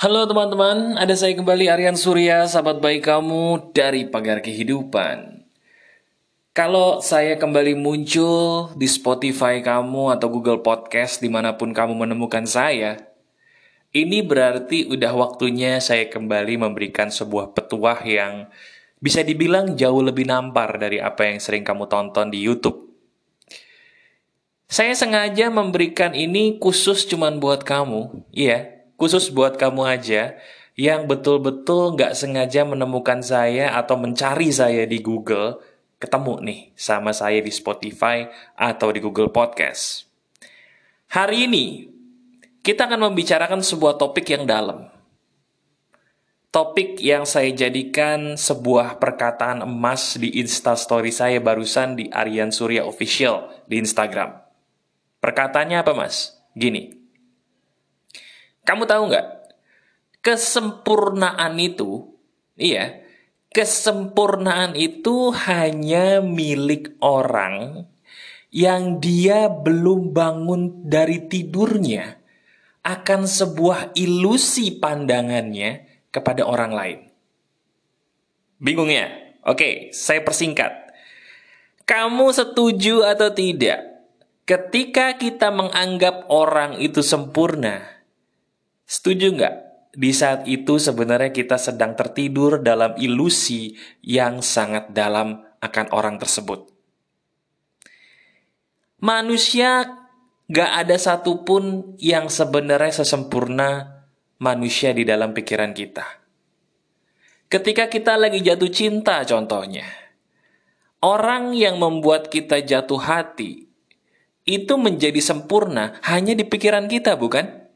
Halo teman-teman, ada saya kembali Aryan Surya, sahabat baik kamu dari Pagar Kehidupan. Kalau saya kembali muncul di Spotify kamu atau Google Podcast di mana pun kamu menemukan saya, ini berarti udah waktunya saya kembali memberikan sebuah petuah yang bisa dibilang jauh lebih nampar dari apa yang sering kamu tonton di YouTube. Saya sengaja memberikan ini khusus cuman buat kamu, iya, khusus buat kamu aja yang betul-betul nggak sengaja menemukan saya atau mencari saya di Google, ketemu nih sama saya di Spotify atau di Google Podcast. Hari ini, kita akan membicarakan sebuah topik yang dalam. Topik yang saya jadikan sebuah perkataan emas di instastory saya barusan di Aryan Surya Official di Instagram. Perkataannya apa mas? Gini, kamu tahu nggak? Kesempurnaan itu, iya, kesempurnaan itu hanya milik orang yang dia belum bangun dari tidurnya akan sebuah ilusi pandangannya kepada orang lain. Bingung ya? Oke, saya persingkat. Kamu setuju atau tidak? Ketika kita menganggap orang itu sempurna, Setuju nggak? Di saat itu sebenarnya kita sedang tertidur dalam ilusi yang sangat dalam akan orang tersebut. Manusia gak ada satupun yang sebenarnya sesempurna manusia di dalam pikiran kita. Ketika kita lagi jatuh cinta contohnya, orang yang membuat kita jatuh hati itu menjadi sempurna hanya di pikiran kita, bukan?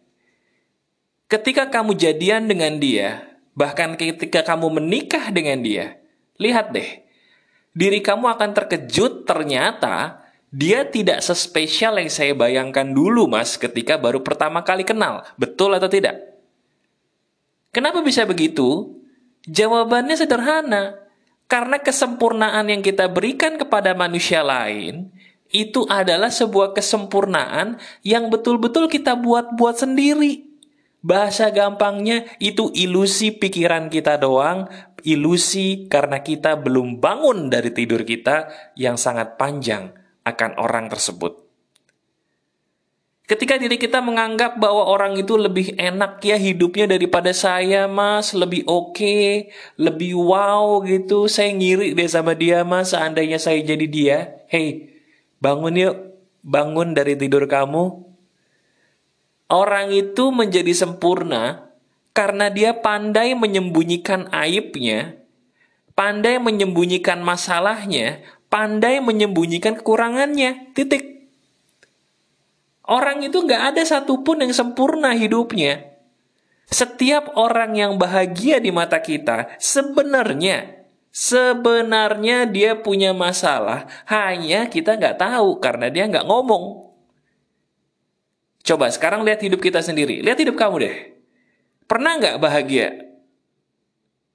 Ketika kamu jadian dengan dia, bahkan ketika kamu menikah dengan dia, lihat deh, diri kamu akan terkejut ternyata dia tidak sespesial yang saya bayangkan dulu mas ketika baru pertama kali kenal. Betul atau tidak? Kenapa bisa begitu? Jawabannya sederhana. Karena kesempurnaan yang kita berikan kepada manusia lain itu adalah sebuah kesempurnaan yang betul-betul kita buat-buat sendiri. Bahasa gampangnya itu ilusi pikiran kita doang, ilusi karena kita belum bangun dari tidur kita yang sangat panjang akan orang tersebut. Ketika diri kita menganggap bahwa orang itu lebih enak ya hidupnya daripada saya mas, lebih oke, okay, lebih wow gitu, saya ngiri deh sama dia mas, seandainya saya jadi dia. Hey, bangun yuk, bangun dari tidur kamu, Orang itu menjadi sempurna karena dia pandai menyembunyikan aibnya, pandai menyembunyikan masalahnya, pandai menyembunyikan kekurangannya. Titik. Orang itu nggak ada satupun yang sempurna hidupnya. Setiap orang yang bahagia di mata kita sebenarnya sebenarnya dia punya masalah, hanya kita nggak tahu karena dia nggak ngomong. Coba sekarang lihat hidup kita sendiri. Lihat hidup kamu deh. Pernah nggak bahagia?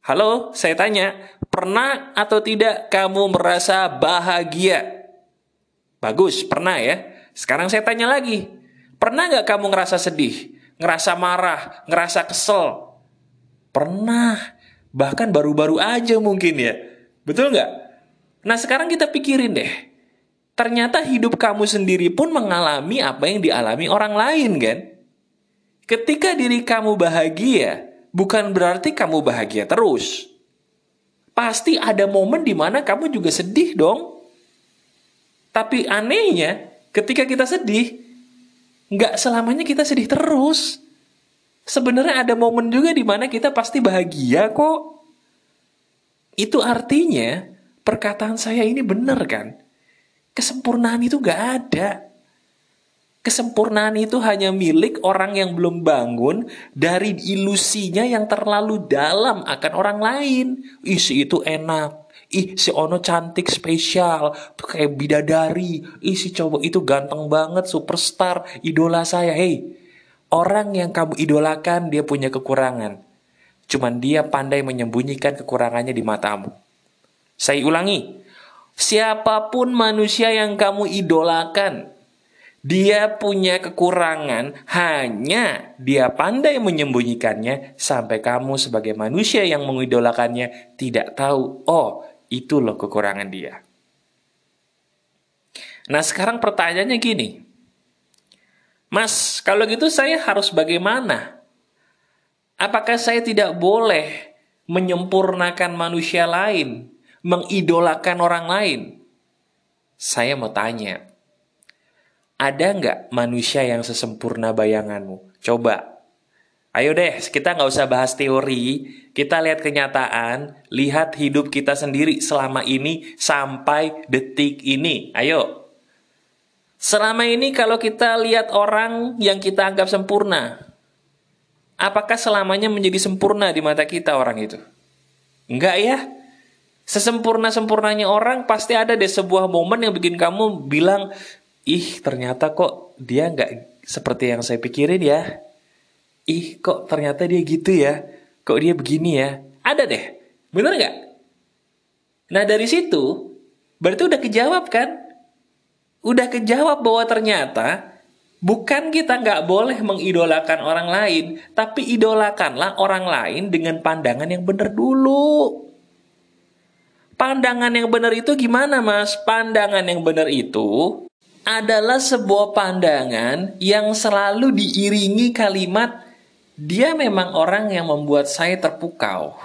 Halo, saya tanya. Pernah atau tidak kamu merasa bahagia? Bagus, pernah ya. Sekarang saya tanya lagi. Pernah nggak kamu ngerasa sedih? Ngerasa marah? Ngerasa kesel? Pernah. Bahkan baru-baru aja mungkin ya. Betul nggak? Nah sekarang kita pikirin deh ternyata hidup kamu sendiri pun mengalami apa yang dialami orang lain kan? Ketika diri kamu bahagia, bukan berarti kamu bahagia terus. Pasti ada momen di mana kamu juga sedih dong. Tapi anehnya, ketika kita sedih, nggak selamanya kita sedih terus. Sebenarnya ada momen juga di mana kita pasti bahagia kok. Itu artinya perkataan saya ini benar kan? Kesempurnaan itu gak ada. Kesempurnaan itu hanya milik orang yang belum bangun dari ilusinya yang terlalu dalam akan orang lain. Ih, si itu enak. Ih, si Ono cantik spesial, kayak bidadari. Ih, si cowok itu ganteng banget, superstar, idola saya. Hei, orang yang kamu idolakan dia punya kekurangan. Cuman dia pandai menyembunyikan kekurangannya di matamu. Saya ulangi, Siapa pun manusia yang kamu idolakan, Dia punya kekurangan, hanya dia pandai menyembunyikannya sampai kamu sebagai manusia yang mengidolakannya tidak tahu, oh, itu loh kekurangan dia. Nah, sekarang pertanyaannya gini. Mas, kalau gitu saya harus bagaimana? Apakah saya tidak boleh menyempurnakan manusia lain, mengidolakan orang lain? Saya mau tanya, ada nggak manusia yang sesempurna bayanganmu? Coba. Ayo deh, kita nggak usah bahas teori, kita lihat kenyataan, lihat hidup kita sendiri selama ini sampai detik ini. Ayo. Selama ini kalau kita lihat orang yang kita anggap sempurna, apakah selamanya menjadi sempurna di mata kita orang itu? Enggak ya? Sesempurna-sempurnanya orang pasti ada deh sebuah momen yang bikin kamu bilang, ih ternyata kok dia nggak seperti yang saya pikirin ya. Ih kok ternyata dia gitu ya. Kok dia begini ya. Ada deh. Bener nggak? Nah dari situ berarti udah kejawab kan? Udah kejawab bahwa ternyata bukan kita nggak boleh mengidolakan orang lain, tapi idolakanlah orang lain dengan pandangan yang benar dulu. Pandangan yang benar itu gimana mas? Pandangan yang benar itu adalah sebuah pandangan yang selalu diiringi kalimat dia memang orang yang membuat saya terpukau.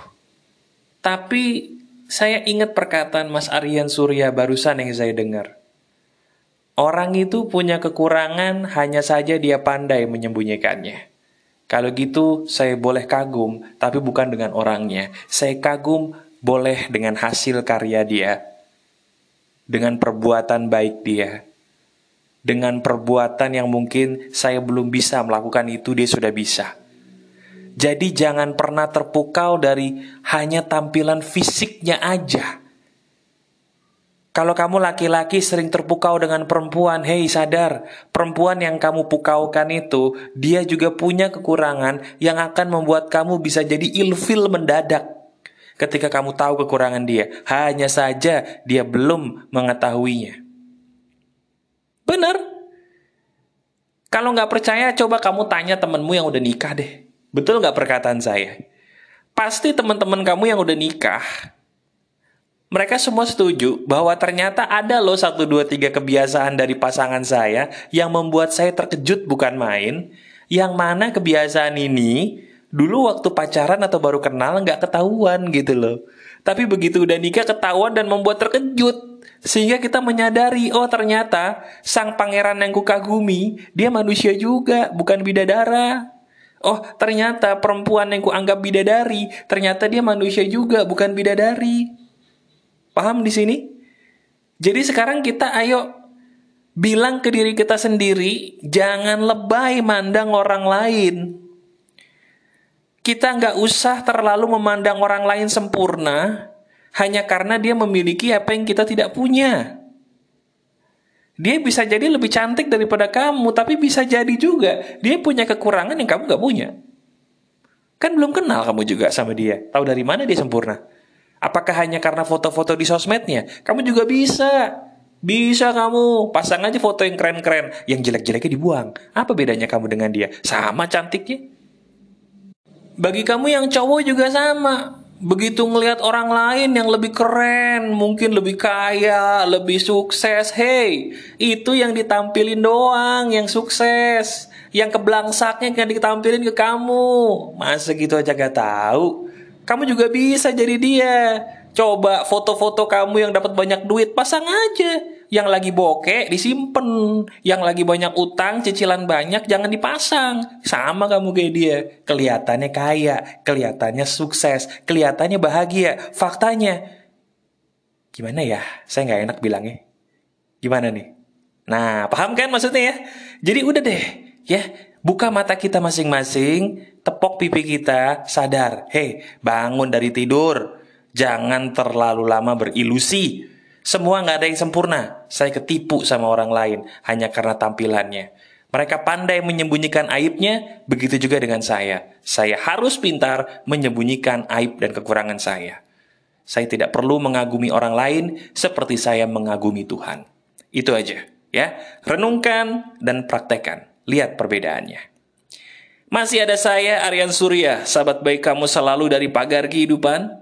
Tapi saya ingat perkataan Mas Aryan Surya barusan yang saya dengar. Orang itu punya kekurangan hanya saja dia pandai menyembunyikannya. Kalau gitu saya boleh kagum, tapi bukan dengan orangnya. Saya kagum boleh dengan hasil karya dia. Dengan perbuatan baik dia dengan perbuatan yang mungkin saya belum bisa melakukan itu, dia sudah bisa. Jadi jangan pernah terpukau dari hanya tampilan fisiknya aja. Kalau kamu laki-laki sering terpukau dengan perempuan, hei sadar, perempuan yang kamu pukaukan itu, dia juga punya kekurangan yang akan membuat kamu bisa jadi ilfil mendadak. Ketika kamu tahu kekurangan dia, hanya saja dia belum mengetahuinya. Benar. Kalau nggak percaya, coba kamu tanya temenmu yang udah nikah deh. Betul nggak perkataan saya? Pasti teman-teman kamu yang udah nikah, mereka semua setuju bahwa ternyata ada loh satu dua tiga kebiasaan dari pasangan saya yang membuat saya terkejut bukan main. Yang mana kebiasaan ini dulu waktu pacaran atau baru kenal nggak ketahuan gitu loh. Tapi begitu udah nikah ketahuan dan membuat terkejut. Sehingga kita menyadari, oh ternyata sang pangeran yang kukagumi, dia manusia juga, bukan bidadara. Oh, ternyata perempuan yang kuanggap bidadari, ternyata dia manusia juga, bukan bidadari. Paham di sini? Jadi sekarang kita ayo bilang ke diri kita sendiri, jangan lebay mandang orang lain. Kita nggak usah terlalu memandang orang lain sempurna, hanya karena dia memiliki apa yang kita tidak punya. Dia bisa jadi lebih cantik daripada kamu, tapi bisa jadi juga dia punya kekurangan yang kamu gak punya. Kan belum kenal kamu juga sama dia. Tahu dari mana dia sempurna? Apakah hanya karena foto-foto di sosmednya? Kamu juga bisa. Bisa kamu. Pasang aja foto yang keren-keren. Yang jelek-jeleknya dibuang. Apa bedanya kamu dengan dia? Sama cantiknya. Bagi kamu yang cowok juga sama begitu ngelihat orang lain yang lebih keren, mungkin lebih kaya, lebih sukses, hey, itu yang ditampilin doang yang sukses. Yang keblangsaknya yang ditampilin ke kamu. Masa gitu aja gak tahu? Kamu juga bisa jadi dia. Coba foto-foto kamu yang dapat banyak duit, pasang aja yang lagi bokeh disimpan, yang lagi banyak utang, cicilan banyak jangan dipasang. Sama kamu kayak dia, kelihatannya kaya, kelihatannya sukses, kelihatannya bahagia. Faktanya gimana ya? Saya nggak enak bilangnya. Gimana nih? Nah, paham kan maksudnya ya? Jadi udah deh, ya, buka mata kita masing-masing, tepok pipi kita, sadar, hei, bangun dari tidur. Jangan terlalu lama berilusi semua nggak ada yang sempurna. Saya ketipu sama orang lain hanya karena tampilannya. Mereka pandai menyembunyikan aibnya, begitu juga dengan saya. Saya harus pintar menyembunyikan aib dan kekurangan saya. Saya tidak perlu mengagumi orang lain seperti saya mengagumi Tuhan. Itu aja. Ya, renungkan dan praktekkan. Lihat perbedaannya. Masih ada saya, Aryan Surya, sahabat baik kamu selalu dari pagar kehidupan.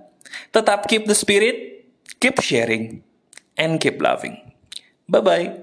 Tetap keep the spirit, keep sharing, and keep loving. Bye-bye.